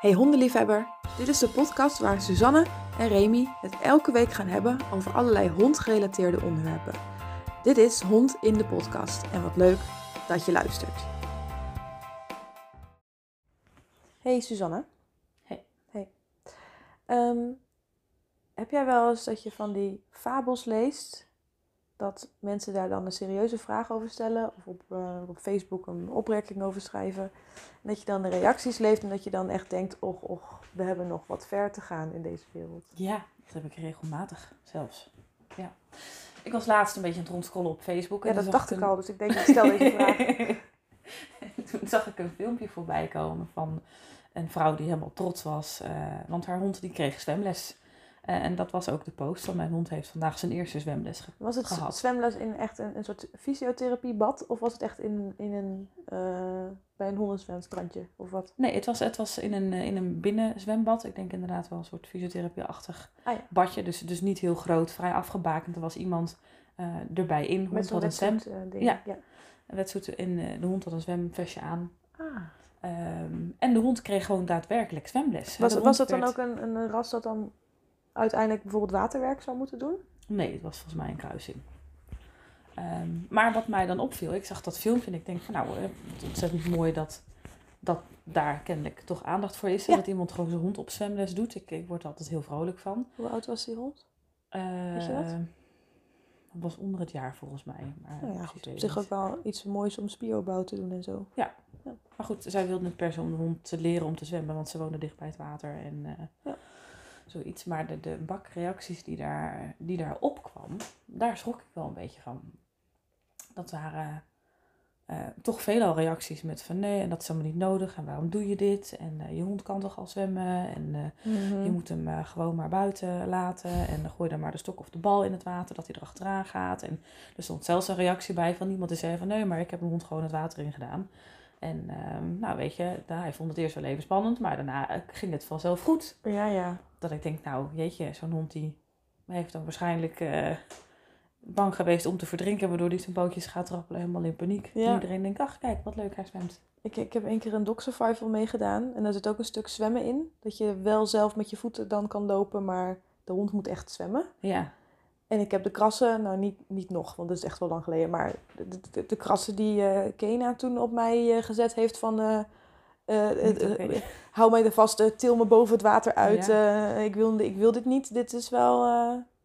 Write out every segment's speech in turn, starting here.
Hey hondenliefhebber, dit is de podcast waar Suzanne en Remy het elke week gaan hebben over allerlei hondgerelateerde onderwerpen. Dit is Hond in de podcast en wat leuk dat je luistert. Hey Suzanne. Hey. Hey. Ehm, heb jij wel eens dat je van die fabels leest, dat mensen daar dan een serieuze vraag over stellen of op, eh, op Facebook een opmerking over schrijven en dat je dan de reacties leest en dat je dan echt denkt, och, och, we hebben nog wat ver te gaan in deze wereld. Ja, dat heb ik regelmatig zelfs. Ja. Ik was laatst een beetje aan het rondscrollen op Facebook. Ja, en dat toen dacht ik al, dus ik denk, ik stel deze vraag. En toen zag ik een filmpje voorbij komen van een vrouw die helemaal trots was. eh, want haar hond die kreeg zwemles. Eh, en dat was ook de post van mijn hond heeft vandaag zijn eerste zwemles ge- Was het gehad. zwemles in echt een, een soort fysiotherapiebad of was het echt in, in een, eh, bij een hondenzwemstrandje of wat? Nee, het was, het was in een, eh, in een binnenzwembad. Ik denk inderdaad wel een soort fysiotherapie-achtig Ah ja. badje. Dus, dus niet heel groot, vrij afgebakend. Er was iemand erbij in. Hond Met had een zwem. Ja. ja. eh, de hond had een zwemvestje aan. Ah. Ehm, en de hond kreeg gewoon daadwerkelijk zwemles. Was, was dat dan ook een, een ras dat dan uiteindelijk bijvoorbeeld waterwerk zou moeten doen? Nee, het was volgens mij een kruising. Ehm, maar wat mij dan opviel, ik zag dat filmpje en ik denk van nou, eh, het is ontzettend mooi dat, dat daar kennelijk toch aandacht voor is. En Ja. dat iemand gewoon zijn hond op zwemles doet. Ik, ik word er altijd heel vrolijk van. Hoe oud was die hond? Weet je dat? dat was onder het jaar volgens mij. Maar Nou ja, goed, op zich ook wel iets moois om spieropbouw te doen en zo. Maar goed, zij wilde niet per se om de hond te leren om te zwemmen, want ze woonde dicht bij het water en eh, Ja. Zoiets. Maar de, de bak reacties die daar, die daar opkwam, daar schrok ik wel een beetje van. Dat waren eh, toch veelal reacties met van nee, en dat is helemaal niet nodig en waarom doe je dit? En eh, je hond kan toch al zwemmen en eh, Mhm. je moet hem gewoon maar buiten laten en dan gooi dan maar de stok of de bal in het water, dat hij erachteraan gaat. En er stond zelfs een reactie bij van iemand die zei van nee, maar ik heb mijn hond gewoon het water in gedaan. En ehm, nou weet je, nou, hij vond het eerst wel even spannend, maar daarna eh, ging het vanzelf goed. Ja, ja. Dat ik denk, nou jeetje, zo'n hond die heeft dan waarschijnlijk eh, bang geweest om te verdrinken, waardoor hij zijn pootjes gaat trappelen, helemaal in paniek. Ja. En iedereen denkt, ach kijk, wat leuk, hij zwemt. Ik, ik heb een keer een dog survival meegedaan. En daar zit ook een stuk zwemmen in. Dat je wel zelf met je voeten dan kan lopen, maar de hond moet echt zwemmen. Ja, En ik heb de krassen, nou niet, niet nog, want dat is echt wel lang geleden. Maar de, de, de krassen die eh Kena toen op mij eh, gezet heeft van... eh, hou mij er vast, til me boven het water uit. Ja. ik, wil, ik wil dit niet. Dit is wel...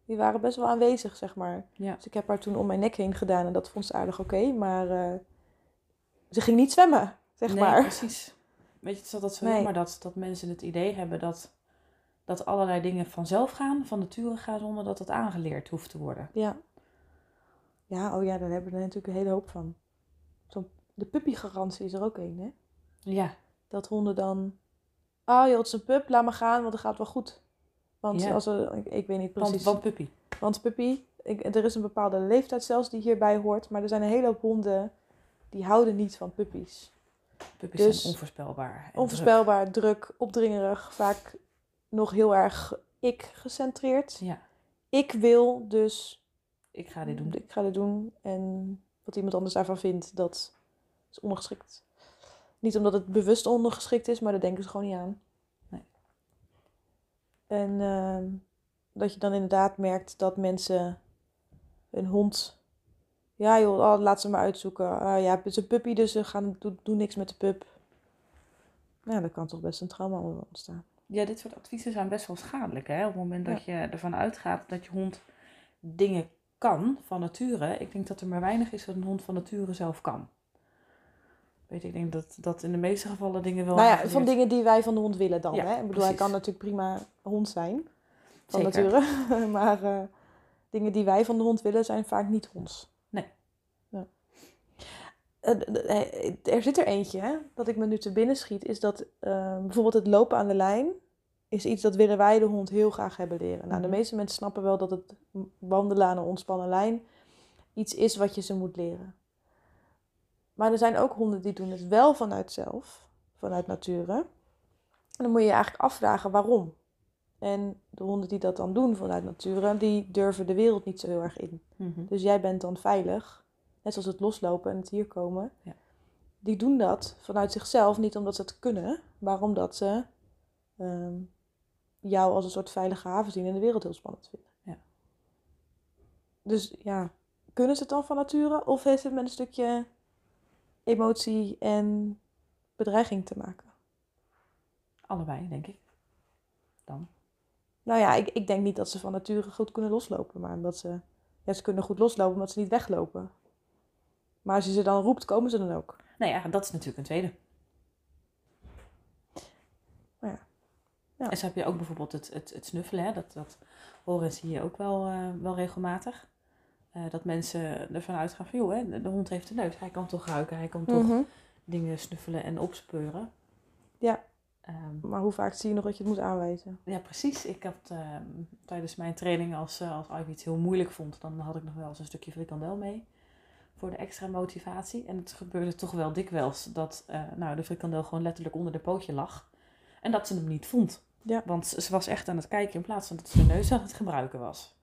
die waren best wel aanwezig, zeg maar. ja. Dus ik heb haar toen om mijn nek heen gedaan en dat vond ze aardig oké. maar ze ging niet zwemmen, zeg nee, maar. precies. Weet je, het is altijd zo Nee. jammer dat, dat mensen het idee hebben dat, dat allerlei dingen vanzelf gaan, van nature gaan, zonder dat het aangeleerd hoeft te worden. Ja. Ja, oh ja, daar hebben we er natuurlijk een hele hoop van. Zo'n, de puppygarantie is er ook een, hè? Ja, Dat honden dan... Ah joh, het is een pup, laat maar gaan, want het gaat wel goed. Want Ja. als er, ik, ik weet niet precies... want puppy. Want puppy, ik, er is een bepaalde leeftijd zelfs die hierbij hoort. Maar er zijn een hele hoop honden die houden niet van puppies. Puppies Dus- zijn onvoorspelbaar. en Onvoorspelbaar, druk, opdringerig, vaak nog heel erg ik-gecentreerd. druk. Ja, Ik wil, dus ik ga dit doen. ik ga dit doen. En wat iemand anders daarvan vindt, dat is ondergeschikt. Niet omdat het bewust ondergeschikt is, maar daar denken ze gewoon niet aan. Nee. En ehm, dat je dan inderdaad merkt dat mensen hun hond... Ja joh, oh, laat ze maar uitzoeken. Ah, ja, het is een puppy, dus ze gaan, doen doe niks met de pup. Ja, daar kan toch best een trauma ontstaan. Ja, dit soort adviezen zijn best wel schadelijk. Hè? Op het moment dat je ervan uitgaat dat je hond dingen kan van nature. Ik denk dat er maar weinig is wat een hond van nature zelf kan. Weet ik denk dat, dat in de meeste gevallen dingen wel... Nou ja, van dingen die wij van de hond willen dan. Ja, hè? Ik bedoel, hij kan natuurlijk prima hond zijn. Van Zeker. nature. maar eh, dingen die wij van de hond willen zijn vaak niet honds. Er zit er eentje, hè, dat ik me nu te binnen schiet, is dat eh, bijvoorbeeld het lopen aan de lijn is iets dat willen wij de hond heel graag hebben leren. Nou, de Mhm. meeste mensen snappen wel dat het wandelen aan een ontspannen lijn iets is wat je ze moet leren. Maar er zijn ook honden die doen het wel vanuit zelf, vanuit nature. En dan moet je je eigenlijk afvragen waarom. En de honden die dat dan doen vanuit nature, die durven de wereld niet zo heel erg in. Mhm. Dus jij bent dan veilig, net zoals het loslopen en het hier komen. Ja. Die doen dat vanuit zichzelf, niet omdat ze het kunnen, maar omdat ze ehm, jou als een soort veilige haven zien en de wereld heel spannend vinden. Ja. Dus ja, kunnen ze het dan van nature of heeft het met een stukje emotie en bedreiging te maken? Allebei, denk ik. Dan. Nou ja, ik, ik denk niet dat ze van nature goed kunnen loslopen, maar omdat ze, ja, ze kunnen goed loslopen omdat ze niet weglopen. Maar als je ze dan roept, komen ze dan ook. Nou ja, dat is natuurlijk een tweede. Ja. Ja. En zo heb je ook bijvoorbeeld het, het, het snuffelen. Hè? Dat, dat horen en zie je ook wel, eh, wel regelmatig. Eh, dat mensen ervan uitgaan van, joh, hè, de, hond heeft een neus. Hij kan toch ruiken, hij kan toch Mhm. dingen snuffelen en opspeuren. Ja. Ehm, Maar hoe vaak zie je nog dat je het moet aanwijzen? ja, precies. Ik had ehm, tijdens mijn training, als, eh, als Ivy iets heel moeilijk vond, dan had ik nog wel eens een stukje frikandel mee. Voor de extra motivatie. En het gebeurde toch wel dikwijls dat eh, nou, de frikandel gewoon letterlijk onder de pootje lag. En dat ze hem niet vond. Ja. Want ze was echt aan het kijken in plaats van dat ze de neus aan het gebruiken was.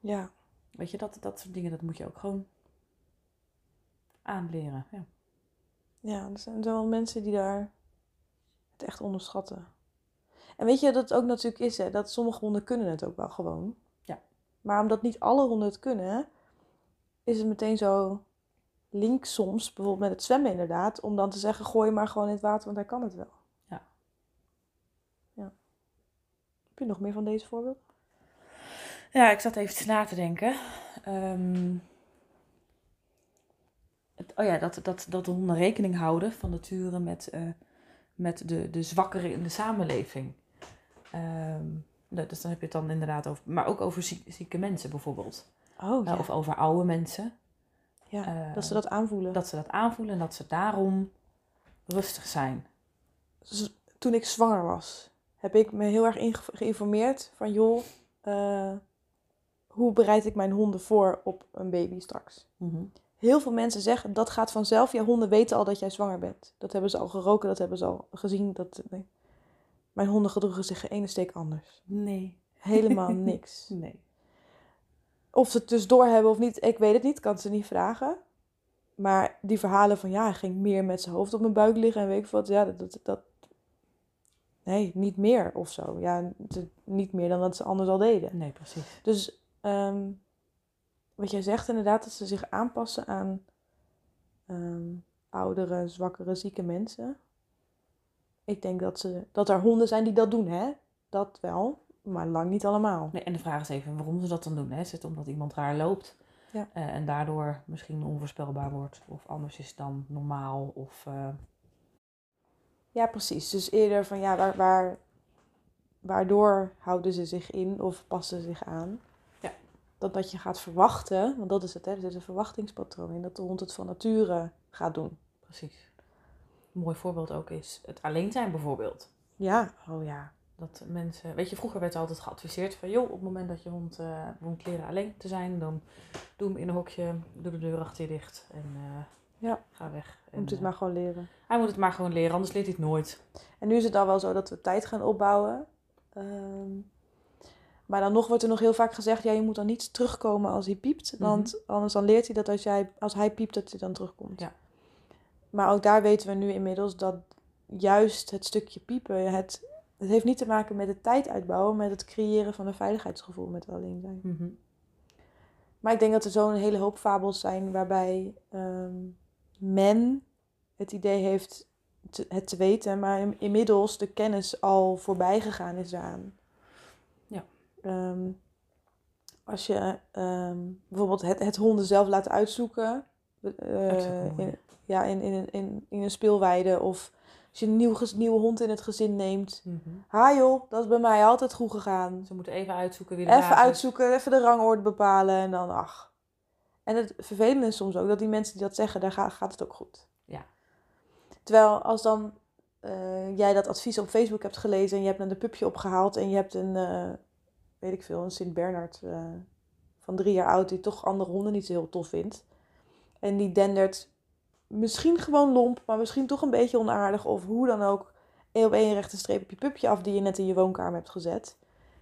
Ja. Weet je, dat, dat soort dingen, dat moet je ook gewoon aanleren. Ja. Ja, er zijn wel mensen die daar het echt onderschatten. En weet je dat het ook natuurlijk is, hè, dat sommige honden kunnen het ook wel gewoon. Ja. Maar omdat niet alle honden het kunnen, is het meteen zo link soms, bijvoorbeeld met het zwemmen inderdaad, om dan te zeggen, gooi maar gewoon in het water, want hij kan het wel. Ja. Ja. Heb je nog meer van deze voorbeeld? Ja, ik zat even na te denken. Ehm, het, oh ja, dat, dat, dat de honden rekening houden van nature met, eh, met de, de zwakkeren in de samenleving. Nou, dus dan heb je het dan inderdaad over, maar ook over ziek- zieke mensen bijvoorbeeld. Oh Uh, of over oude mensen. ja, eh, dat ze dat aanvoelen. Dat ze dat aanvoelen en dat ze daarom rustig zijn. Dus toen ik zwanger was, heb ik me heel erg geïnformeerd van joh, eh, hoe bereid ik mijn honden voor op een baby straks? Heel veel mensen zeggen dat gaat vanzelf. Ja, honden weten al dat jij zwanger bent. Dat hebben ze al geroken, dat hebben ze al gezien. Dat, nee. Mijn honden gedroegen zich geen ene steek anders. Nee. Helemaal niks. Nee. Of ze het dus doorhebben of niet, ik weet het niet, kan ze niet vragen. Maar die verhalen van ja, hij ging meer met zijn hoofd op mijn buik liggen en weet ik wat, ja, dat, dat, dat- nee, niet meer of zo. Ja, niet meer dan dat ze anders al deden. Nee, precies. Dus ehm, wat jij zegt inderdaad, dat ze zich aanpassen aan ehm, oudere, zwakkere, zieke mensen. Ik denk dat, ze, dat er honden zijn die dat doen, hè? Dat wel, maar lang niet allemaal. Nee, en de vraag is even waarom ze dat dan doen. Hè? Is het omdat iemand raar loopt Ja. eh, en daardoor misschien onvoorspelbaar wordt? Of anders is dan normaal? Of, eh, Ja, precies. Dus eerder van ja, waar, waar, waardoor houden ze zich in of passen ze zich aan? Ja. Dat dat je gaat verwachten, want dat is het, hè? er zit een verwachtingspatroon in, dat de hond het van nature gaat doen. precies. Een mooi voorbeeld ook is het alleen zijn bijvoorbeeld. Ja, oh ja. Dat mensen, weet je, vroeger werd altijd geadviseerd van, joh, op het moment dat je hond eh moet leren alleen te zijn, dan doe hem in een hokje, doe de deur achter je dicht en eh, Ja. ga weg. En, Moet het eh, maar gewoon leren. Hij moet het maar gewoon leren, anders leert hij het nooit. En nu is het dan wel zo dat we tijd gaan opbouwen. Ehm, maar dan nog wordt er nog heel vaak gezegd, ja, je moet dan niet terugkomen als hij piept. Want anders dan leert hij dat als, jij, als hij piept, dat hij dan terugkomt. Ja. Maar ook daar weten we nu inmiddels dat juist het stukje piepen, het, het heeft niet te maken met het tijd uitbouwen, met het creëren van een veiligheidsgevoel met alleen zijn. Mhm. Maar ik denk dat er zo'n hele hoop fabels zijn waarbij ehm, men het idee heeft te- het te weten, maar in- inmiddels de kennis al voorbij gegaan is aan. Ja. Ehm, als je ehm, bijvoorbeeld het, het honden zelf laat uitzoeken, eh, in, ja, in, in, in, in een speelweide, of als je een nieuw, nieuwe hond in het gezin neemt. Mhm. Ha joh, dat is bij mij altijd goed gegaan. Ze moeten even uitzoeken wie de Even uitzoeken, even de rangorde bepalen en dan ach. En het vervelende is soms ook dat die mensen die dat zeggen, daar gaat, gaat het ook goed. Ja. Terwijl als dan eh, jij dat advies op Facebook hebt gelezen en je hebt een pupje opgehaald en je hebt een, eh, weet ik veel, een Sint-Bernard eh, van drie jaar oud die toch andere honden niet zo heel tof vindt. En die dendert misschien gewoon lomp, maar misschien toch een beetje onaardig of hoe dan ook één op één rechte streep op je pupje af die je net in je woonkamer hebt gezet.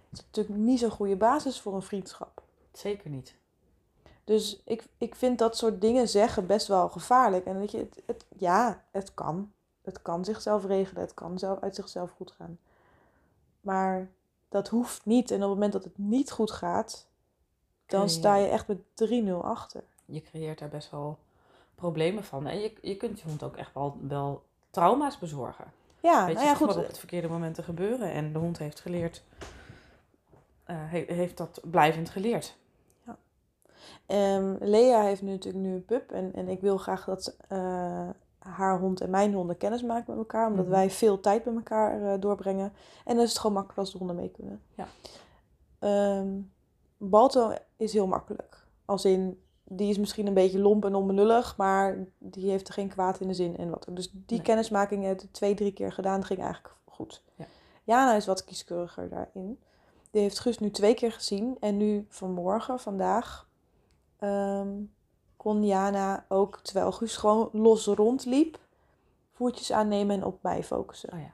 Het is natuurlijk niet zo'n goede basis voor een vriendschap. Zeker niet. Dus ik, ik vind dat soort dingen zeggen best wel gevaarlijk. En weet je, het, het, ja, het kan. Het kan zichzelf regelen. Het kan zelf, uit zichzelf goed gaan. Maar dat hoeft niet. En op het moment dat het niet goed gaat, dan sta je echt met 3-0 achter. Je creëert daar best wel problemen van. En je, je kunt je hond ook echt wel, wel trauma's bezorgen. Ja, Weet nou je, ja, goed. op het verkeerde moment te gebeuren. En de hond heeft geleerd, he- heeft dat blijvend geleerd. Ehm, Lea heeft nu natuurlijk nu een pup. En, en ik wil graag dat eh, haar hond en mijn honden kennis maken met elkaar. Omdat Mhm. wij veel tijd met elkaar eh, doorbrengen. En dan is het gewoon makkelijk als de honden mee kunnen. Ja. Ehm, Balto is heel makkelijk. Als in, die is misschien een beetje lomp en onbenullig. Maar die heeft er geen kwaad in de zin en wat. Dus die Nee. kennismaking heb ik twee, drie keer gedaan. ging eigenlijk goed. Ja. Jana is wat kieskeuriger daarin. Die heeft Guus nu twee keer gezien. En nu vanmorgen, vandaag, ehm, kon Jana ook, terwijl Guus gewoon los rondliep, voertjes aannemen en op mij focussen. Oh ja.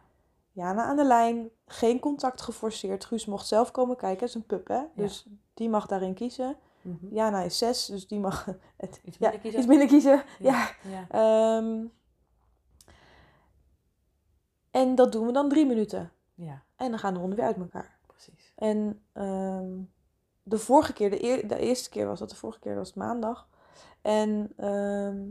Jana aan de lijn, geen contact geforceerd. Guus mocht zelf komen kijken, het is een pup hè. Dus die mag daarin kiezen. Mhm. Jana is zes, dus die mag het, Iets ja, minder kiezen. iets minder kiezen. Ja. ja. Ehm, en dat doen we dan drie minuten. Ja, En dan gaan de honden weer uit elkaar. precies. En ehm, de vorige keer, de, eer- de eerste keer was dat, de vorige keer was het maandag. En ehm,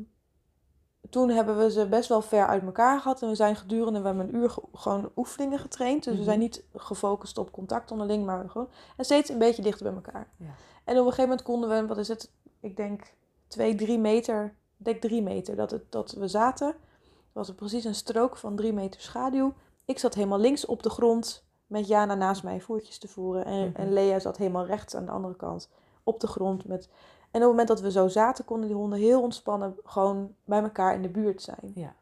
toen hebben we ze best wel ver uit elkaar gehad. En we zijn gedurende, we hebben een uur ge- gewoon oefeningen getraind. Dus we Mhm. zijn niet gefocust op contact onderling, maar gewoon en steeds een beetje dichter bij elkaar. Ja. En op een gegeven moment konden we, wat is het, ik denk twee, drie meter, ik denk drie meter, dat, het, dat we zaten. was het precies een strook van drie meter schaduw. Ik zat helemaal links op de grond met Jana naast mij voertjes te voeren. En, Mhm. en Lea zat helemaal rechts aan de andere kant op de grond. Met... En op het moment dat we zo zaten, konden die honden heel ontspannen gewoon bij elkaar in de buurt zijn. Ja,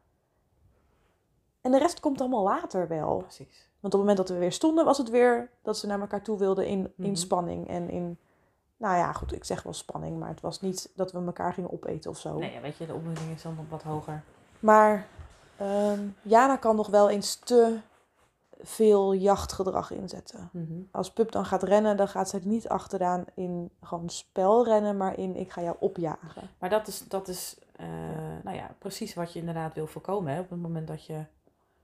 En de rest komt allemaal later wel. precies. Want op het moment dat we weer stonden, was het weer dat ze naar elkaar toe wilden in, in Mhm. spanning. En in, nou ja, goed, ik zeg wel spanning, maar het was niet dat we elkaar gingen opeten of zo. Nee, weet je, de opwinding is dan nog wat hoger. Maar ehm, Jana kan nog wel eens te veel jachtgedrag inzetten. Mhm. Als pup dan gaat rennen, dan gaat ze er niet achteraan in gewoon spelrennen, maar in ik ga jou opjagen. Maar dat is, dat is eh, nou ja, precies wat je inderdaad wil voorkomen. Hè? Op het moment dat je,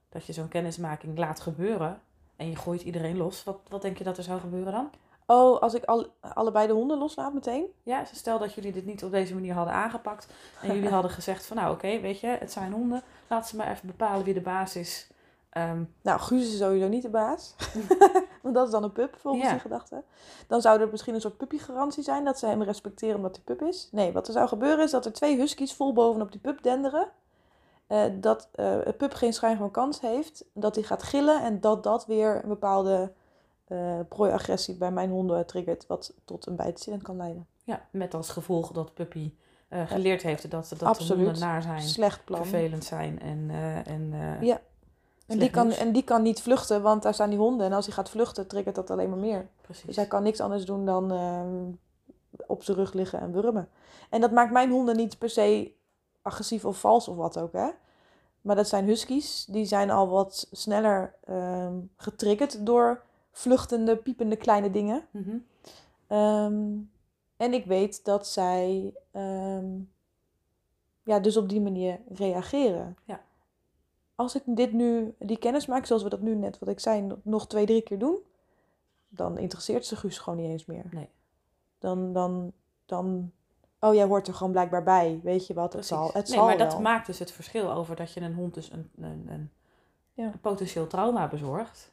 dat je zo'n kennismaking laat gebeuren en je gooit iedereen los. Wat, wat denk je dat er zou gebeuren dan? Oh, als ik al, allebei de honden loslaat meteen? Ja, stel dat jullie dit niet op deze manier hadden aangepakt. En jullie hadden gezegd van nou oké, weet je, het zijn honden. Laat ze maar even bepalen wie de baas is. Ehm, Nou, Guus is sowieso niet de baas. Want dat is dan een pup, volgens Ja. die gedachte. Dan zou er misschien een soort puppygarantie zijn dat ze hem respecteren omdat hij pup is. Nee, wat er zou gebeuren is dat er twee huskies vol bovenop die pup denderen. Eh, dat een pup geen schijn van kans heeft. Dat hij gaat gillen en dat dat weer een bepaalde eh prooi-agressie bij mijn honden triggert. Wat tot een bijtincident kan leiden. ja, met als gevolg dat Puppy eh, geleerd heeft dat, dat de Absoluut. honden naar zijn, Slecht plan. vervelend zijn en, eh, en Ja. En die, kan, en die kan niet vluchten, want daar staan die honden. En als hij gaat vluchten, triggert dat alleen maar meer. precies. Dus hij kan niks anders doen dan op zijn rug liggen en wurmen. En dat maakt mijn honden niet per se agressief of vals of wat ook, hè. Maar dat zijn huskies. Die zijn al wat sneller ehm, getriggerd door vluchtende, piepende kleine dingen. Mhm. Ehm, en ik weet dat zij ehm, ja, dus op die manier reageren. Ja. Als ik dit nu, die kennis maak, zoals we dat nu net, wat ik zei, nog twee, drie keer doen, dan interesseert ze Guus gewoon niet eens meer. Nee. Dan, dan, dan, oh jij hoort er gewoon blijkbaar bij, weet je wat, het Precies. zal, het nee, zal maar dat maakt dus het verschil over dat je een hond dus een, een, een, Ja. een potentieel trauma bezorgt.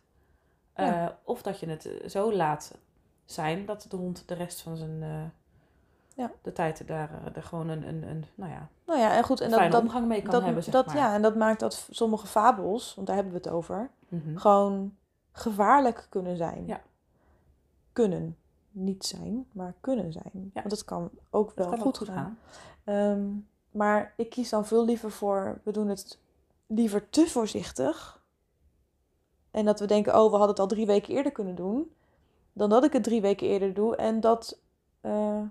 Ja. Eh, of dat je het eh, zo laat zijn dat de hond de rest van zijn eh, Ja. de tijd daar, er gewoon een, een, een nou ja, Nou ja, en goed, en dat, dat, omgang mee kan dat, hebben, zeg dat, maar. ja, en dat maakt dat sommige fabels, want daar hebben we het over, Mhm. gewoon gevaarlijk kunnen zijn. Ja. Kunnen. Niet zijn, maar kunnen zijn. Ja. Want het kan ook wel Dat kan goed, ook goed gaan. gaan. Ehm, maar ik kies dan veel liever voor, we doen het liever te voorzichtig. En dat we denken, oh, we hadden het al drie weken eerder kunnen doen. Dan dat ik het drie weken eerder doe. En dat, eh,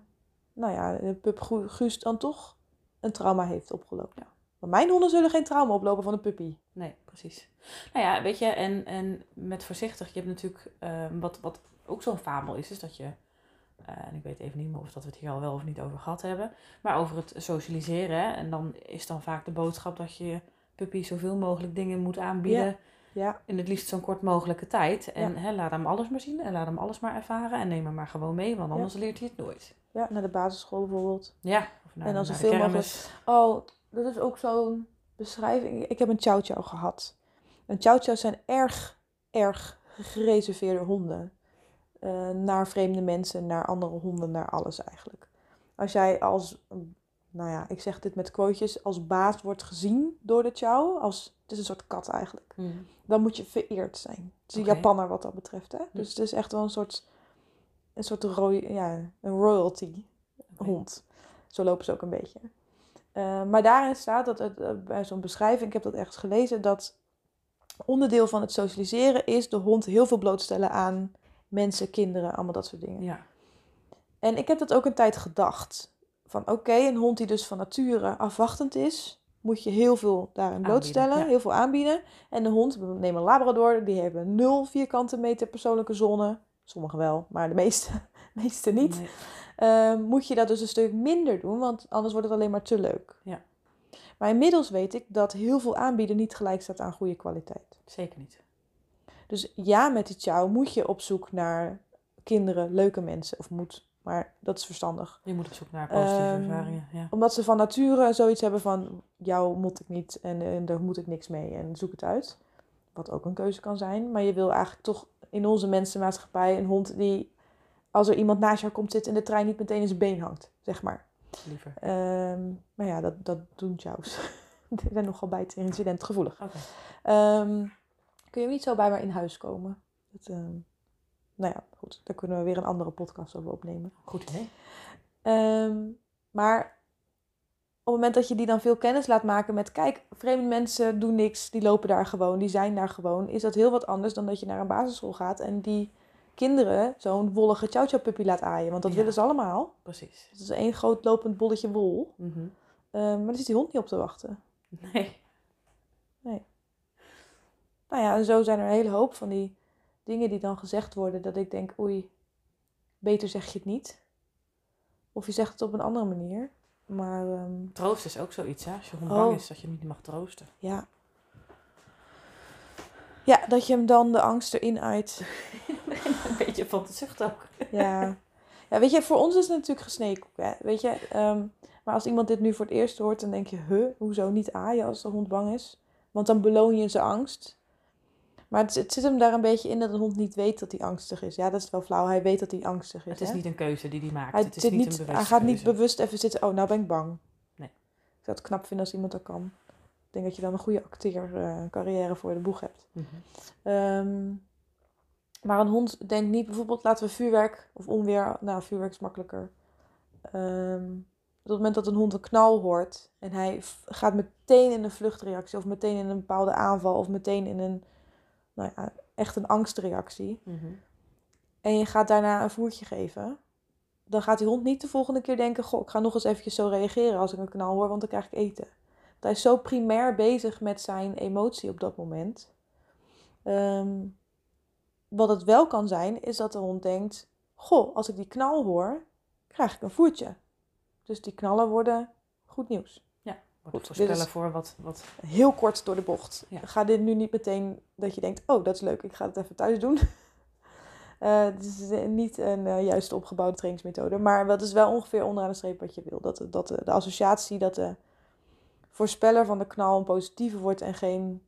nou ja, de pup Gu- Guus dan toch een trauma heeft opgelopen. Ja. Maar mijn honden zullen geen trauma oplopen van een puppy. Nee, precies. Nou ja, weet je, en, en met voorzichtig, je hebt natuurlijk, ehm, wat, wat ook zo'n fabel is, is dat je, eh, en ik weet even niet meer of dat we het hier al wel of niet over gehad hebben, maar over het socialiseren. hè. En dan is dan vaak de boodschap dat je je puppy zoveel mogelijk dingen moet aanbieden. Ja. Ja, in het liefst zo'n kort mogelijke tijd. En hè, laat hem alles maar zien en laat hem alles maar ervaren. En neem hem maar gewoon mee, want anders leert hij het nooit. ja, naar de basisschool bijvoorbeeld. Ja, of naar, En als er veel kermis. Oh, dat is ook zo'n beschrijving. Ik heb een chow chow gehad. En chow chows zijn erg, erg gereserveerde honden. Eh, naar vreemde mensen, naar andere honden, naar alles eigenlijk. Als jij als, nou ja, ik zeg dit met quotejes, als baas wordt gezien door de chow, als, het is een soort kat eigenlijk, Hmm. dan moet je vereerd zijn. Het is een. Japanner wat dat betreft, hè. Dus het is echt wel een soort, een soort roy, ja, een royalty hond. Zo lopen ze ook een beetje. Eh, maar daarin staat dat het, eh, bij zo'n beschrijving, ik heb dat ergens gelezen, dat onderdeel van het socialiseren is de hond heel veel blootstellen aan mensen, kinderen, allemaal dat soort dingen. Ja, En ik heb dat ook een tijd gedacht. Van oké, een hond die dus van nature afwachtend is, moet je heel veel daarin blootstellen, ja. heel veel aanbieden. En de hond, we nemen een Labrador, die hebben nul vierkante meter persoonlijke zone. Sommige wel, maar de meeste, meeste niet. Nee. Eh, moet je dat dus een stuk minder doen, want anders wordt het alleen maar te leuk. Ja. Maar inmiddels weet ik dat heel veel aanbieden niet gelijk staat aan goede kwaliteit. zeker niet. Dus ja, met die chow moet je op zoek naar kinderen, leuke mensen, of moet, maar dat is verstandig. Je moet op zoek naar positieve Ehm, ervaringen. Ja. Omdat ze van nature zoiets hebben van, jou moet ik niet en, en daar moet ik niks mee en zoek het uit. Wat ook een keuze kan zijn. Maar je wil eigenlijk toch in onze mensenmaatschappij een hond die, als er iemand naast jou komt zitten in de trein, niet meteen in zijn been hangt, zeg maar. Liever. Ehm, maar ja, dat, dat doen chows. Die zijn nogal bij het incident gevoelig. Oké. Ehm, kun je niet zo bij maar in huis komen? Dat, nou ja, goed. Daar kunnen we weer een andere podcast over opnemen. Goed idee. Ehm, maar op het moment dat je die dan veel kennis laat maken met... Kijk, vreemde mensen doen niks, die lopen daar gewoon, die zijn daar gewoon. Is dat heel wat anders dan dat je naar een basisschool gaat en die kinderen zo'n wollige chow chow puppy laat aaien. Want dat Ja. willen ze allemaal. Precies. Het is één groot lopend bolletje wol. Ehm, maar daar zit die hond niet op te wachten. Nee. Nou ja, en zo zijn er een hele hoop van die dingen die dan gezegd worden. Dat ik denk, oei, beter zeg je het niet. Of je zegt het op een andere manier. Maar ehm, Troost is ook zoiets, hè? Als je hond Oh. bang is, dat je hem niet mag troosten. ja. Ja, dat je hem dan de angst erin uit. Een beetje van de zucht ook. Ja. ja, weet je, voor ons is het natuurlijk gesneden. Hè? Weet je, ehm, maar als iemand dit nu voor het eerst hoort, dan denk je, huh, hoezo niet aaien als de hond bang is? Want dan beloon je zijn angst. Maar het, het zit hem daar een beetje in dat een hond niet weet dat hij angstig is. Ja, dat is wel flauw. Hij weet dat hij angstig is. Het is hè? niet een keuze die hij maakt. hij, het is niet, niet, een bewuste hij gaat niet bewust even zitten, oh, nou ben ik bang. Nee. Ik zou het knap vinden als iemand dat kan. Ik denk dat je dan een goede acteercarrière voor de boeg hebt. Mhm. Ehm, maar een hond denkt niet, bijvoorbeeld laten we vuurwerk of onweer, nou vuurwerk is makkelijker. Ehm, op het moment dat een hond een knal hoort en hij gaat meteen in een vluchtreactie of meteen in een bepaalde aanval of meteen in een, nou ja, echt een angstreactie. Mhm. En je gaat daarna een voertje geven, dan gaat die hond niet de volgende keer denken, goh, ik ga nog eens eventjes zo reageren als ik een knal hoor, want dan krijg ik eten. Want hij is zo primair bezig met zijn emotie op dat moment. Ehm, wat het wel kan zijn, is dat de hond denkt, goh, als ik die knal hoor, krijg ik een voertje. Dus die knallen worden goed nieuws. Goed, is- voor wat, wat... Heel kort door de bocht. Ja. Ga dit nu niet meteen dat je denkt, oh, dat is leuk, ik ga het even thuis doen. Eh, Het is eh, niet een eh, juist opgebouwde trainingsmethode. Maar dat is wel ongeveer onderaan de streep wat je wil. Dat, dat de, associatie, dat de voorspeller van de knal een positieve wordt en geen,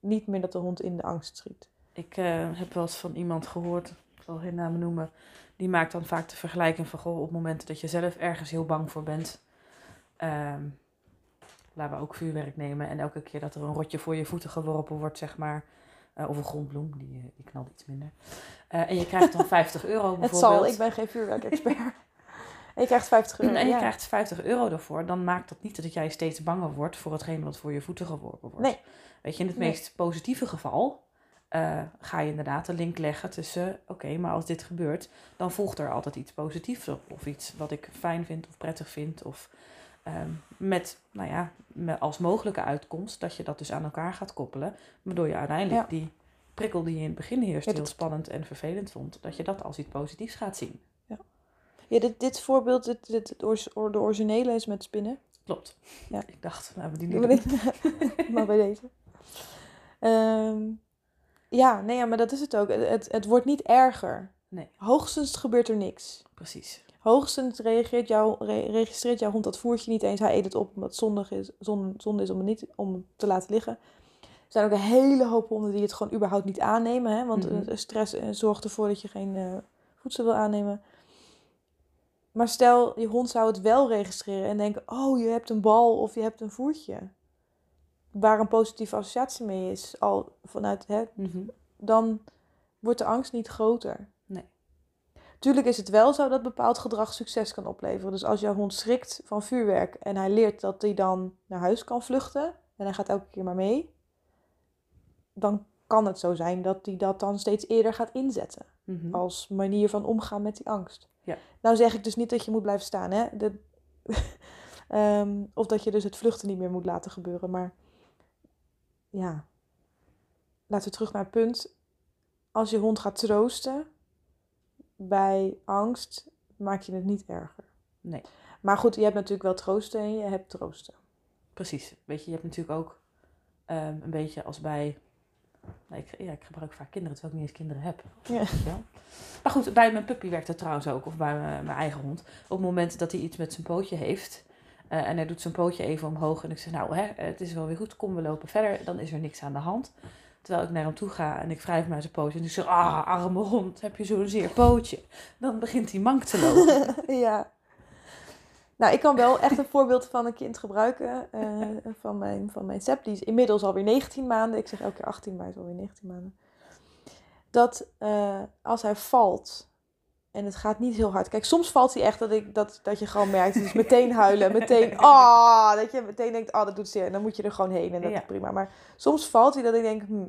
niet meer dat de hond in de angst schiet. Ik heb wel eens van iemand gehoord, ik zal geen namen noemen, die maakt dan vaak de vergelijking van, goh, op momenten dat je zelf ergens heel bang voor bent, ehm, laten we ook vuurwerk nemen en elke keer dat er een rotje voor je voeten geworpen wordt, zeg maar, eh, of een grondbloem, die, eh, die knalt iets minder, Eh, en je krijgt dan 50 euro Het bijvoorbeeld. zal, ik ben geen vuurwerkexpert. en je krijgt 50 euro. En je ja. krijgt 50 euro ervoor, dan maakt dat niet dat jij steeds banger wordt voor hetgeen wat voor je voeten geworpen wordt. Nee. Weet je, in het Nee. meest positieve geval ga je inderdaad de link leggen tussen, oké, maar als dit gebeurt, dan volgt er altijd iets positiefs op. Of iets wat ik fijn vind of prettig vind. Of ehm, met, nou ja, met als mogelijke uitkomst dat je dat dus aan elkaar gaat koppelen. Waardoor je uiteindelijk Ja. die prikkel die je in het begin eerst Ja, heel spannend en vervelend vond, dat je dat als iets positiefs gaat zien. Ja, dit, dit voorbeeld, dit, dit, de originele is met spinnen. Klopt. Ja. Ik dacht, nou, we die dit? maar bij deze. Ehm, Ja, nee, ja, maar dat is het ook. Het, het, het wordt niet erger. Nee. Hoogstens gebeurt er niks. Precies. Hoogstens reageert jouw, re- registreert jouw hond dat voertje niet eens. Hij eet het op omdat het zondig is, zon, zonde is om het niet om het te laten liggen. Er zijn ook een hele hoop honden die het gewoon überhaupt niet aannemen. Hè? Want eh, stress eh, zorgt ervoor dat je geen eh, voedsel wil aannemen. Maar stel, je hond zou het wel registreren en denken... Oh, je hebt een bal of je hebt een voertje. Waar een positieve associatie mee is. Al vanuit, hè, Mhm. dan wordt de angst niet groter. Tuurlijk is het wel zo dat bepaald gedrag succes kan opleveren. Dus als jouw hond schrikt van vuurwerk en hij leert dat hij dan naar huis kan vluchten en hij gaat elke keer maar mee, dan kan het zo zijn dat hij dat dan steeds eerder gaat inzetten Mhm. als manier van omgaan met die angst. Ja. Nou zeg ik dus niet dat je moet blijven staan, hè? De, Ehm, of dat je dus het vluchten niet meer moet laten gebeuren, maar ja, laten we terug naar het punt. Als je hond gaat troosten bij angst, maak je het niet erger. Nee. Maar goed, je hebt natuurlijk wel troosten en je hebt troosten. Precies. Weet je, je hebt natuurlijk ook ehm, een beetje als bij... Nou, ik, ja, ik gebruik vaak kinderen, terwijl ik niet eens kinderen heb. Ja. Maar goed, bij mijn puppy werkt dat trouwens ook. Of bij mijn, mijn eigen hond. Op het moment dat hij iets met zijn pootje heeft... eh, en hij doet zijn pootje even omhoog. En ik zeg, nou, hè, het is wel weer goed. Kom, we lopen verder. Dan is er niks aan de hand. Terwijl ik naar hem toe ga en ik wrijf naar zijn pootje. En ik zeg, ah, arme hond, heb je zo'n zeer pootje. Dan begint hij mank te lopen. ja. Nou, ik kan wel echt een voorbeeld van een kind gebruiken. eh, van, mijn, van mijn Sep. Die is inmiddels alweer 19 maanden. Ik zeg elke keer 18, maar hij is alweer 19 maanden. Dat eh, als hij valt en het gaat niet heel hard. Kijk, soms valt hij echt dat, ik, dat, dat je gewoon merkt. Dus meteen huilen, meteen. Ah, dat je meteen denkt, ah, dat doet zeer. En dan moet je er gewoon heen en dat Ja. is prima. Maar soms valt hij dat ik denk, hm,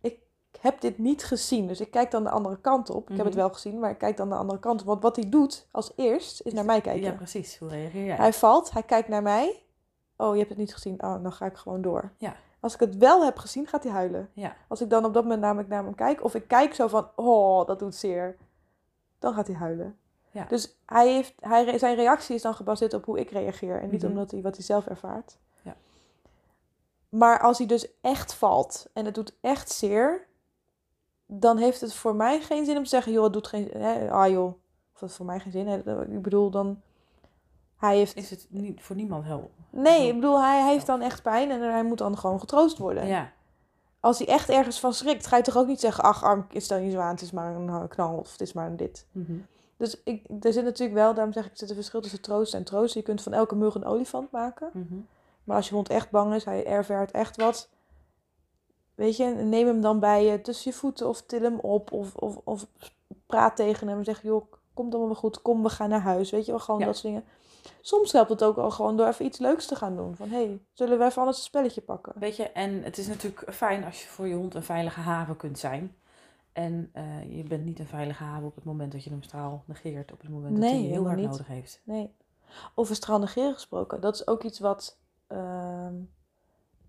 ik heb dit niet gezien. Dus ik kijk dan de andere kant op. Ik heb het Mhm. wel gezien, maar ik kijk dan de andere kant op. Want wat hij doet als eerst is naar mij kijken. Ja, precies. Hoe reageer jij? Hij valt, hij kijkt naar mij. Oh, je hebt het niet gezien. Oh, dan ga ik gewoon door. Ja. Als ik het wel heb gezien, gaat hij huilen. Ja. Als ik dan op dat moment namelijk naar hem kijk, of ik kijk zo van, oh, dat doet zeer, dan gaat hij huilen. Ja. Dus hij heeft, hij, zijn reactie is dan gebaseerd op hoe ik reageer en niet Mhm. omdat hij wat hij zelf ervaart. Ja. Maar als hij dus echt valt en het doet echt zeer, dan heeft het voor mij geen zin om te zeggen, joh, het doet geen, hè, ah joh, of dat voor mij geen zin. Hè, ik bedoel dan, hij heeft Is het niet voor niemand heel... Nee, ik bedoel, hij heeft dan echt pijn en hij moet dan gewoon getroost worden. Ja. Als hij echt ergens van schrikt, ga je toch ook niet zeggen... ach, arm, stel je zo aan, het is maar een knal of het is maar een dit. Mhm. Dus ik, er zit natuurlijk wel, daarom zeg ik, er zit een verschil tussen troosten en troosten. Je kunt van elke mug een olifant maken. Mhm. Maar als je hond echt bang is, hij ervaart echt wat... Weet je, neem hem dan bij je tussen je voeten of til hem op. Of, of, of praat tegen hem en zeg, joh, komt allemaal wel goed. Kom, we gaan naar huis. Weet je wel, gewoon Ja. dat soort dingen. Soms helpt het ook al gewoon door even iets leuks te gaan doen. Van, hé, hey, zullen we even anders een spelletje pakken? Weet je, en het is natuurlijk fijn als je voor je hond een veilige haven kunt zijn. En eh, je bent niet een veilige haven op het moment dat je hem straal negeert. Op het moment dat hij je heel hard niet. nodig heeft. Nee. Over straal negeren gesproken. Dat is ook iets wat ehm,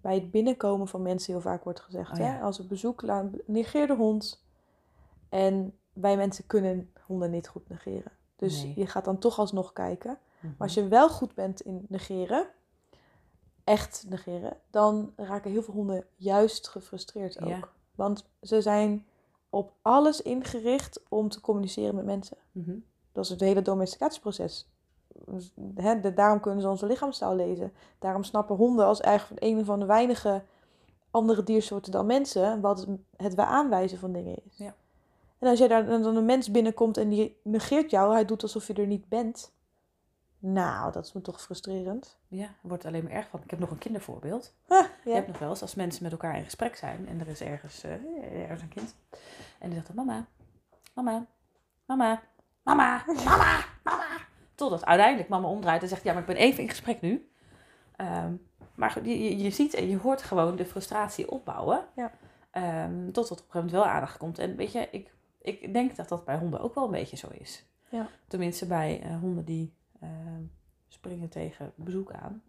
bij het binnenkomen van mensen heel vaak wordt gezegd. Oh hè? Als we bezoek laat, negeer de hond. En wij mensen kunnen honden niet goed negeren. Dus Nee. je gaat dan toch alsnog kijken. Mhm. Maar als je wel goed bent in negeren, echt negeren, dan raken heel veel honden juist gefrustreerd ook. Ja. Want ze zijn op alles ingericht om te communiceren met mensen. Mhm. Dat is het hele domesticatieproces. De- daarom kunnen ze onze lichaamstaal lezen. Daarom snappen honden als eigenlijk een van de weinige andere diersoorten dan mensen wat het we aanwijzen van dingen is. Ja. En als jij daar dan een mens binnenkomt en die negeert jou, hij doet alsof je er niet bent. Nou, dat is me toch frustrerend. Ja, wordt alleen maar erg van. Ik heb nog een kindervoorbeeld. Ah, Je ja. hebt nog wel eens als mensen met elkaar in gesprek zijn en er is ergens, eh, ergens een kind. En die zegt dan, mama, mama, mama, mama, mama, mama. Totdat uiteindelijk mama omdraait en zegt, ja, maar ik ben even in gesprek nu. Ehm, maar goed, je, je- ziet en je hoort gewoon de frustratie opbouwen. Ja. Ehm, tot er op een gegeven moment wel aandacht komt. En weet je, ik, ik denk dat dat bij honden ook wel een beetje zo is. Ja. Tenminste bij eh, honden die ehm, springen tegen bezoek aan.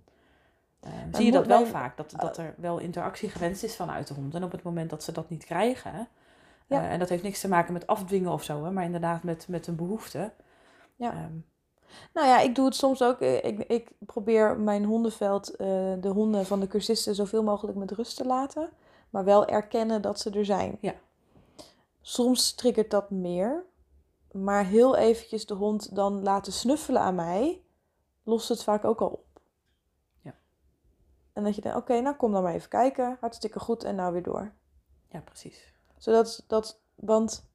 Ehm, zie je dat wel vaak, dat, dat er wel interactie gewenst is vanuit de hond. En op het moment dat ze dat niet krijgen, Ja. eh, en dat heeft niks te maken met afdwingen of zo, hè, maar inderdaad met, met een behoefte. Ja. Ehm, Nou ja, ik doe het soms ook. Eh, Ik, ik probeer mijn hondenveld, eh, de honden van de cursisten, zoveel mogelijk met rust te laten. Maar wel erkennen dat ze er zijn. Ja. Soms triggert dat meer. Maar heel eventjes de hond dan laten snuffelen aan mij, lost het vaak ook al op. Ja. En dat je denkt, oké, nou kom dan maar even kijken. Hartstikke goed en nou weer door. Ja, precies. Zodat dat, want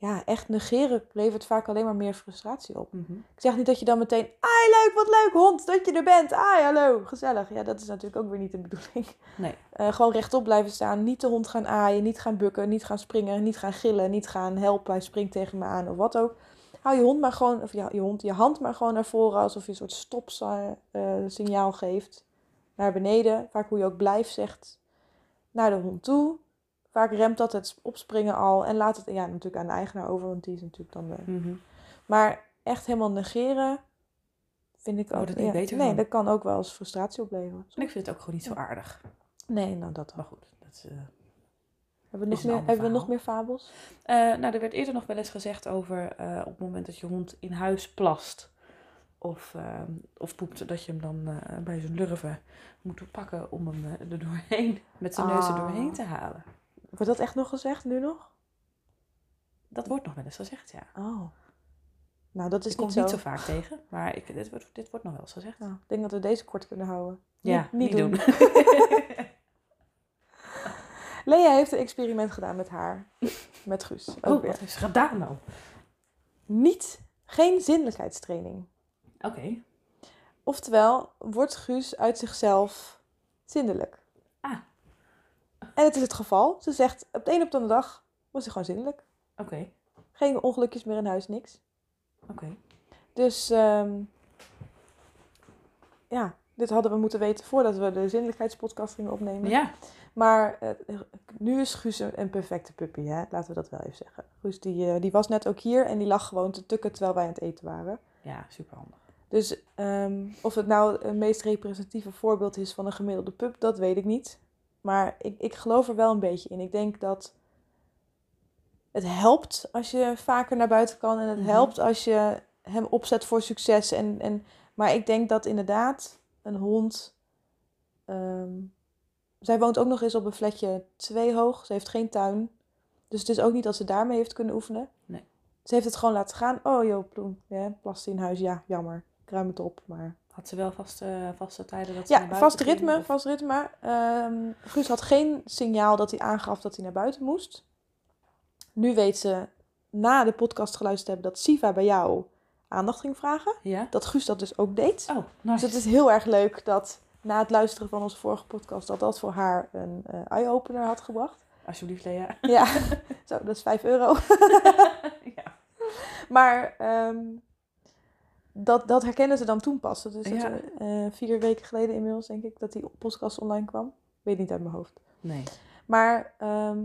ja, echt negeren levert vaak alleen maar meer frustratie op. Mhm. Ik zeg niet dat je dan meteen, ai leuk, wat leuk hond, dat je er bent. Ai, hallo, gezellig. Ja, dat is natuurlijk ook weer niet de bedoeling. Nee. Eh, gewoon rechtop blijven staan, niet de hond gaan aaien, niet gaan bukken, niet gaan springen, niet gaan gillen, niet gaan helpen, hij springt tegen me aan of wat ook. Hou je hond maar gewoon, of ja, je hond, je hand maar gewoon naar voren alsof je een soort stopsignaal geeft. Naar beneden, vaak hoe je ook blijft zegt, naar de hond toe. Vaak remt dat het opspringen al en laat het ja, natuurlijk aan de eigenaar over, want die is natuurlijk dan de... Mhm. Maar echt helemaal negeren vind ik ook... Ja, beter Nee, van. dat kan ook wel eens frustratie opleveren. En ik vind het ook gewoon niet zo aardig. Nee, nou dat Maar wel. goed, dat is... eh, Hebben we, nog meer, hebben we nog meer fabels? Eh, nou, er werd eerder nog wel eens gezegd over eh, op het moment dat je hond in huis plast of, eh, of poept, dat je hem dan bij zijn lurven moet pakken om hem er doorheen, met zijn neus er Ah. doorheen te halen. Wordt dat echt nog gezegd, nu nog? Dat wordt nog wel eens gezegd, ja. Oh. Nou, dat is Ik kom niet het zo. niet zo vaak tegen, maar ik, dit, wordt, dit wordt nog wel eens gezegd. Nou, ik denk dat we deze kort kunnen houden. Ja, niet, niet doen. doen. Lea heeft een experiment gedaan met haar. Met Guus. Ook Oh, weer. wat heeft ze gedaan nou? Niet, geen zinnelijkheidstraining. Oké. Oftewel, wordt Guus uit zichzelf zindelijk. Het is het geval. Ze zegt, op de een op de andere dag was hij gewoon zindelijk. Oké, Geen ongelukjes meer in huis, niks. oké. Dus ehm, ja, dit hadden we moeten weten voordat we de zinnelijkheidspodcast gingen opnemen. Ja, Maar eh, nu is Guus een, een perfecte puppy, hè? laten we dat wel even zeggen. Guus die, eh, die was net ook hier en die lag gewoon te tukken terwijl wij aan het eten waren. ja, superhandig. Dus ehm, of het nou het meest representatieve voorbeeld is van een gemiddelde pup, dat weet ik niet. Maar ik, ik geloof er wel een beetje in. Ik denk dat het helpt als je vaker naar buiten kan. En het Mhm. helpt als je hem opzet voor succes. En, en, maar ik denk dat inderdaad een hond... ehm, zij woont ook nog eens op een flatje twee hoog. Ze heeft geen tuin. Dus het is ook niet dat ze daarmee heeft kunnen oefenen. Nee. Ze heeft het gewoon laten gaan. Oh joh, ploem. Ja, plast in huis. Ja, jammer. Ik ruim het op. Maar... Had ze wel vaste, vaste tijden dat ze naar Ja, buiten vast ritme. Vast ritme. Ehm Guus had geen signaal dat hij aangaf dat hij naar buiten moest. Nu weet ze, na de podcast geluisterd hebben, dat Siva bij jou aandacht ging vragen. Ja? Dat Guus dat dus ook deed. Oh, Dus het is heel erg leuk dat na het luisteren van onze vorige podcast, dat dat voor haar een eh, eye-opener had gebracht. Alsjeblieft, Lea. Ja, zo, dat is 5 euro. ja. Maar ehm, dat, dat herkennen ze dan toen pas. Dat is Ja. eh, vier weken geleden inmiddels, denk ik, dat die podcast online kwam. Weet niet uit mijn hoofd. Nee. Maar ehm,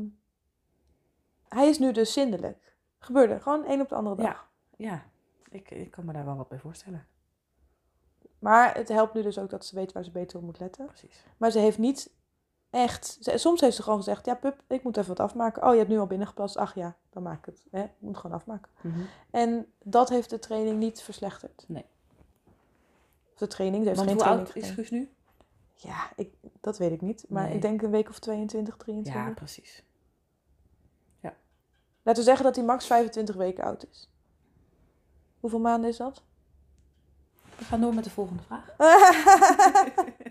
hij is nu dus zindelijk. Gebeurde gewoon één op de andere dag. Ja, ja. Ik, ik kan me daar wel wat bij voorstellen. Maar het helpt nu dus ook dat ze weet waar ze beter op moet letten. Precies. Maar ze heeft niet echt... soms heeft ze gewoon gezegd, ja pup, ik moet even wat afmaken. Oh, je hebt nu al binnengeplast. Ach ja, dan maak ik het. Hè? Ik moet gewoon afmaken. Mhm. En dat heeft de training niet verslechterd. Nee. Of de training, heeft Want geen hoe training oud is. Guus nu? Ja, ik, dat weet ik niet. Maar Nee. ik denk een week of 22, 23. Ja, precies. Laten we zeggen dat hij max 25 weken oud is. Hoeveel maanden is dat? We gaan door met de volgende vraag.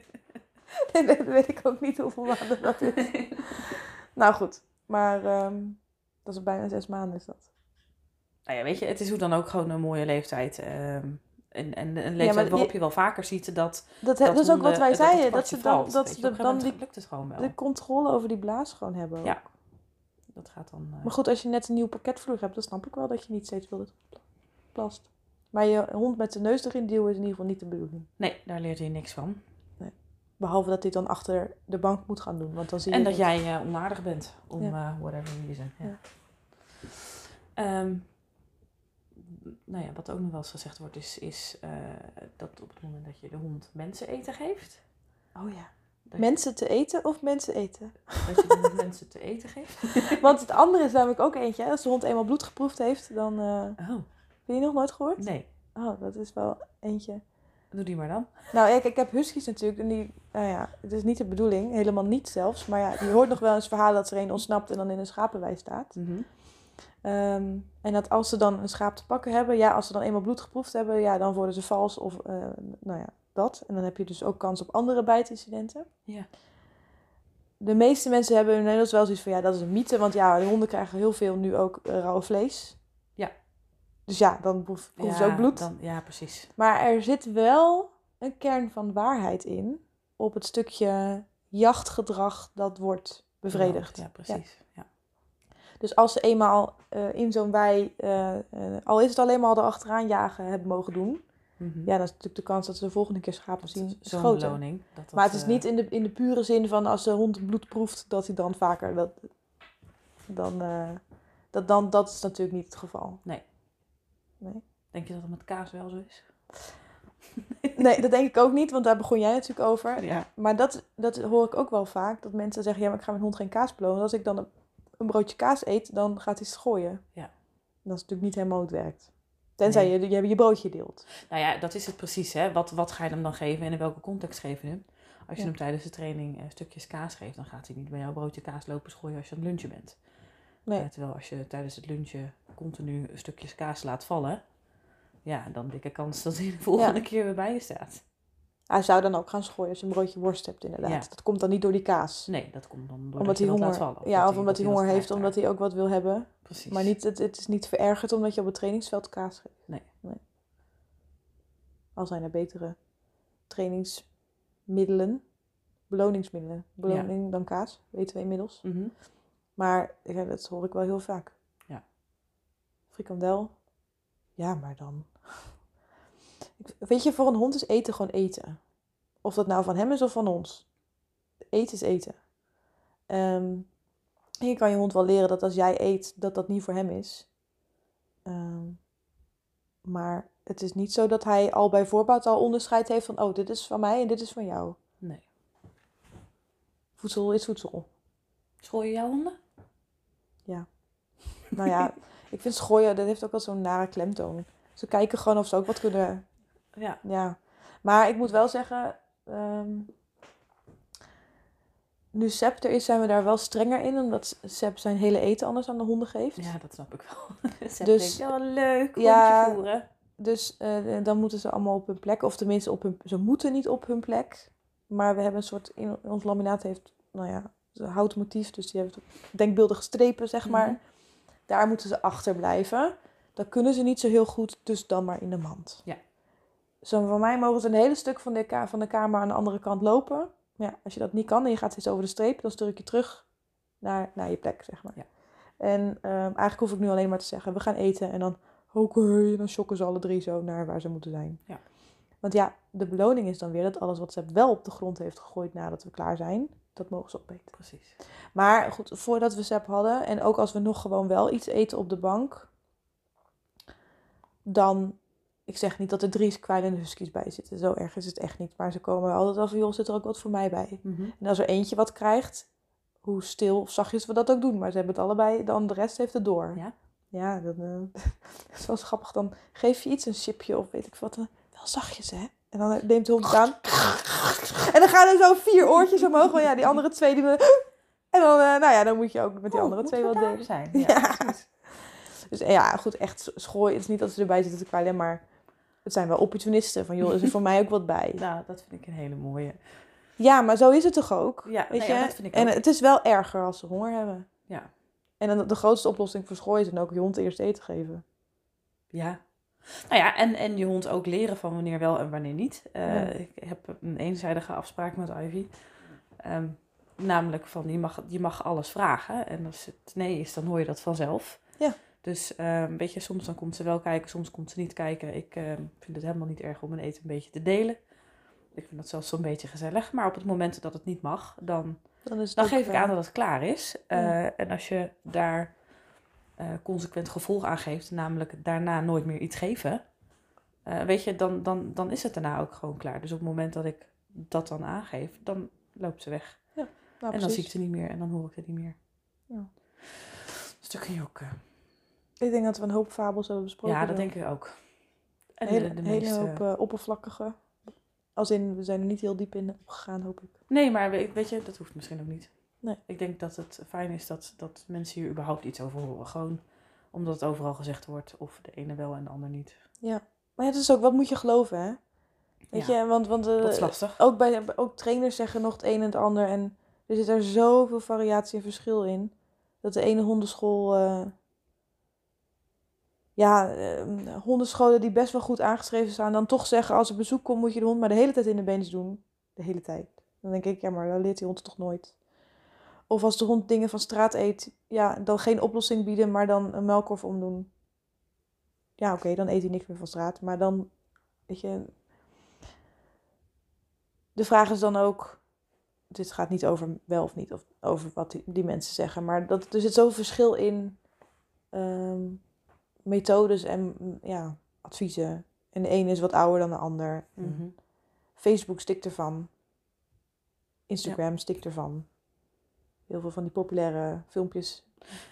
nee, dat weet ik ook niet hoeveel maanden dat is. nou goed, maar ehm, dat is bijna zes maanden is dat. Nou ja, weet je, het is hoe dan ook gewoon een mooie leeftijd. ehm, en, en een leeftijd waarop je- je wel vaker ziet dat... Dat, dat, is ook wat wij zeiden. Dat ze dan, valt, dat ze de, dan die, moment lukt het gewoon wel. de controle over die blaas gewoon hebben. ook. Ja. Dat gaat dan... eh, Maar goed, als je net een nieuw pakketvloer hebt, dan snap ik wel dat je niet steeds wil dat het plast. Maar je hond met de neus erin duwen is in ieder geval niet de bedoeling. Nee, daar leert hij niks van. Behalve dat hij dan achter de bank moet gaan doen. Want dan zie je En dat het. jij eh, onaardig bent, om Ja. eh, whatever reason. Ja. Ja. Ehm, nou ja, wat ook nog wel eens gezegd wordt, is, is eh, dat op het moment dat je de hond mensen eten geeft, Oh ja. dat, Mensen te eten of mensen eten? dat je de hond mensen te eten geeft. Want het andere is namelijk ook eentje. hè. Als de hond eenmaal bloed geproefd heeft, dan... Oh, Heb je die nog nooit gehoord? nee. Oh, dat is wel eentje. Doe die maar dan. Nou, ik, ik heb huskies natuurlijk. En die, nou ja, het is niet de bedoeling. Helemaal niet zelfs. Maar ja, je hoort nog wel eens verhalen dat er een ontsnapt en dan in een schapenwei staat. Mhm. Ehm, en dat als ze dan een schaap te pakken hebben, ja, als ze dan eenmaal bloed geproefd hebben, ja, dan worden ze vals of, eh, nou ja, dat. En dan heb je dus ook kans op andere bijtincidenten. Ja. De meeste mensen hebben inmiddels wel zoiets van, ja, dat is een mythe. Want ja, de honden krijgen heel veel nu ook eh, rauwe vlees. Dus ja, dan proef- proeven ze ook bloed. Dan, ja, precies. Maar er zit wel een kern van waarheid in op het stukje jachtgedrag dat wordt bevredigd. Ja, precies. Ja. Dus als ze eenmaal eh, in zo'n wei, eh, eh, al is het alleen maar erachteraan jagen, hebben mogen doen, Mhm. ja, dan is natuurlijk de kans dat ze de volgende keer schapen zien dat, Maar het is niet in de, in de pure zin van als de hond bloed proeft, dat hij dan vaker. Dat, dan, dat, dan, dat is natuurlijk niet het geval. Denk je dat het met kaas wel zo is? Nee, dat denk ik ook niet, want daar begon jij natuurlijk over. Ja. Maar dat, dat hoor ik ook wel vaak. Dat mensen zeggen, ja, maar ik ga mijn hond geen kaas belonen. Als ik dan een, een broodje kaas eet, dan gaat hij schooien. Ja. Dat is natuurlijk niet helemaal hoe het werkt. Tenzij Nee. je, je je broodje deelt. Nou ja, dat is het precies. Hè? Wat, wat ga je hem dan geven en in welke context geef je hem? Als je Ja. hem tijdens de training eh, stukjes kaas geeft, dan gaat hij niet bij jouw broodje kaas lopen schooien als je aan het lunchen bent. Nee. Terwijl als je tijdens het lunchen continu stukjes kaas laat vallen, ja, dan dikke kans dat hij de volgende keer weer bij je staat. Hij zou dan ook gaan schooien als je een broodje worst hebt, inderdaad. Ja. Dat komt dan niet door die kaas. Nee, dat komt dan doordat omdat hij honger, laat vallen. ja, of omdat hij honger heeft, omdat hij ook wat wil hebben. Precies. Maar niet, het, het is niet verergerd omdat je op het trainingsveld kaas geeft. Nee. Al zijn er betere trainingsmiddelen, beloningsmiddelen. Beloning dan kaas, weten we inmiddels. Mhm. Maar ja, dat hoor ik wel heel vaak. Ja. Frikandel. Ja, maar dan. Weet je, voor een hond is eten gewoon eten. Of dat nou van hem is of van ons. Eten is eten. Ehm, je kan je hond wel leren dat als jij eet, dat dat niet voor hem is. Ehm, maar het is niet zo dat hij al bij voorbaat al onderscheid heeft van... oh, dit is van mij en dit is van jou. Nee. Voedsel is voedsel. School je jouw honden? Nou ja, ik vind schooien, dat heeft ook wel zo'n nare klemtoon. Ze kijken gewoon of ze ook wat kunnen. Ja. Ja. Maar ik moet wel zeggen, ehm, nu Seb er is, zijn we daar wel strenger in. Omdat Seb zijn hele eten anders aan de honden geeft. Ja, dat snap ik wel. Ze Dus- denkt, ja, leuk, Ja. rondje voeren. Dus eh, dan moeten ze allemaal op hun plek. Of tenminste, op hun, ze moeten niet op hun plek. Maar we hebben een soort, in, ons laminaat heeft, nou ja, een houten motief. Dus die heeft denkbeeldige strepen, zeg maar. Mhm. Daar moeten ze achter blijven. Dat kunnen ze niet zo heel goed, dus dan maar in de mand. Ja. Zo van mij mogen ze een hele stuk van de, ka- van de kamer aan de andere kant lopen. Ja, als je dat niet kan en je gaat steeds over de streep, dan stuur ik je terug naar, naar je plek, zeg maar. Ja. En ehm, eigenlijk hoef ik nu alleen maar te zeggen, we gaan eten. En dan, oké, dan shocken ze alle drie zo naar waar ze moeten zijn. Ja. Want ja, de beloning is dan weer dat alles wat ze wel op de grond heeft gegooid nadat we klaar zijn, dat mogen ze opeten. Precies. Maar goed, voordat we SEP hadden en ook als we nog gewoon wel iets eten op de bank, dan, ik zeg niet dat er drie kwijlende huskies bij zitten, zo erg is het echt niet. Maar ze komen altijd wel van, joh, zit er ook wat voor mij bij? Mhm. En als er eentje wat krijgt, hoe stil of zachtjes we dat ook doen, maar ze hebben het allebei, dan de rest heeft het door. Ja? Ja, dan, eh, dat is wel grappig. Dan geef je iets, een chipje of weet ik wat, eh, wel zachtjes hè. En dan neemt de hond het aan. En dan gaan er zo vier oortjes omhoog. Want ja, die andere twee die... En dan, eh, nou ja, dan moet je ook met die Oh, andere twee we wel delen. zijn. Ja. Ja. Dus eh, ja, goed, echt schooien. Het is niet dat ze erbij zitten te kwijlen, maar het zijn wel opportunisten. Van joh, is er voor mij ook wat bij. Nou, dat vind ik een hele mooie. Ja, maar zo is het toch ook? Ja, Weet nee, je? ja, dat vind ik en ook. het is wel erger als ze honger hebben. Ja. En dan de grootste oplossing voor schooien is dan ook je hond eerst eten geven. Ja. Nou ja, en, en je hond ook leren van wanneer wel en wanneer niet. Eh, Ja. Ik heb een eenzijdige afspraak met Ivy. Ehm, namelijk van, je mag, je mag alles vragen. En als het nee is, dan hoor je dat vanzelf. Ja. Dus ehm weet je, soms dan komt ze wel kijken, soms komt ze niet kijken. Ik ehm, vind het helemaal niet erg om mijn eten een beetje te delen. Ik vind dat zelfs zo'n beetje gezellig. Maar op het moment dat het niet mag, dan Dan, geef ik eh, aan dat het klaar is. Ja. Eh, En als je daar eh, consequent gevolg aan geeft, namelijk daarna nooit meer iets geven, eh, weet je, dan, dan, dan is het daarna ook gewoon klaar. Dus op het moment dat ik dat dan aangeef, dan loopt ze weg. nou, en dan precies. zie ik ze niet meer en dan hoor ik het niet meer. Ja. Dus dat kun je ook. eh, Ik denk dat we een hoop fabels hebben besproken. ja, dat dan. denk ik ook. En hele, de, de hele meeste- hoop oppervlakkige Als in, we zijn er niet heel diep in opgegaan, hoop ik. Nee, maar weet, weet je, dat hoeft misschien ook niet. Nee. Ik denk dat het fijn is dat, dat mensen hier überhaupt iets over horen. Gewoon omdat het overal gezegd wordt. Of de ene wel en de ander niet. Ja. Maar het is ook, wat moet je geloven, hè? Weet Ja, je, want, want eh, Dat is lastig. ook, bij, ook trainers zeggen nog het een en het ander. En er zit er zoveel variatie en verschil in. Dat de ene hondenschool... eh, ja, eh, hondenscholen die best wel goed aangeschreven staan... dan toch zeggen, als er bezoek komt, moet je de hond maar de hele tijd in de beens doen. De hele tijd. Dan denk ik, ja, maar dan leert die hond toch nooit. Of als de hond dingen van straat eet... ja, dan geen oplossing bieden, maar dan een melkkorf omdoen. Ja, oké, dan eet hij niks meer van straat. Maar dan, weet je... De vraag is dan ook... Dit gaat niet over wel of niet, of over wat die, die mensen zeggen. Maar dat, er zit zoveel verschil in ehm, methodes en mm, ja, adviezen. En de ene is wat ouder dan de ander. Mhm. Facebook stikt ervan. Instagram stikt ervan. Heel veel van die populaire filmpjes.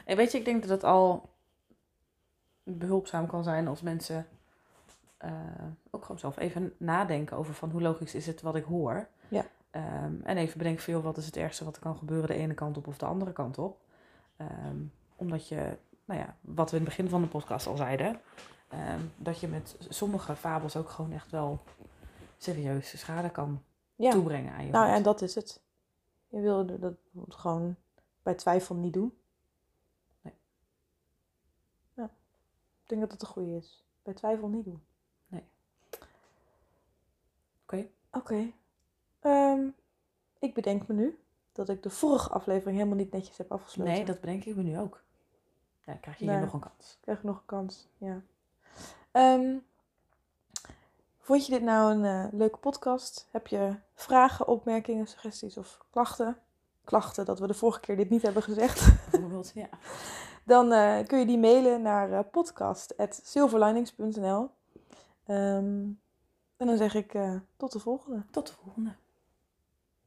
En weet je, ik denk dat het al behulpzaam kan zijn als mensen eh, ook gewoon zelf even nadenken over van hoe logisch is het wat ik hoor. Ja. Ehm, en even bedenken van, joh, wat is het ergste wat er kan gebeuren de ene kant op of de andere kant op. Ehm, omdat je, nou ja, wat we in het begin van de podcast al zeiden, ehm, dat je met sommige fabels ook gewoon echt wel serieuze schade kan Ja, toebrengen aan je nou ja, en dat is het. Je wil dat gewoon bij twijfel niet doen. Nee. Ja, ik denk dat het een goede is. Bij twijfel niet doen. Nee. Oké. Oké. Ehm, ik bedenk me nu dat ik de vorige aflevering helemaal niet netjes heb afgesloten. Nee, dat bedenk ik me nu ook. Ja, dan krijg je Nee. hier nog een kans. krijg ik nog een kans. Ja. Ehm, vond je dit nou een eh, leuke podcast? Heb je vragen, opmerkingen, suggesties of klachten? Klachten dat we de vorige keer dit niet hebben gezegd. Bijvoorbeeld, ja. Dan eh, kun je die mailen naar eh podcast.silverlinings.nl Ehm, En dan zeg ik tot de volgende. Tot de volgende.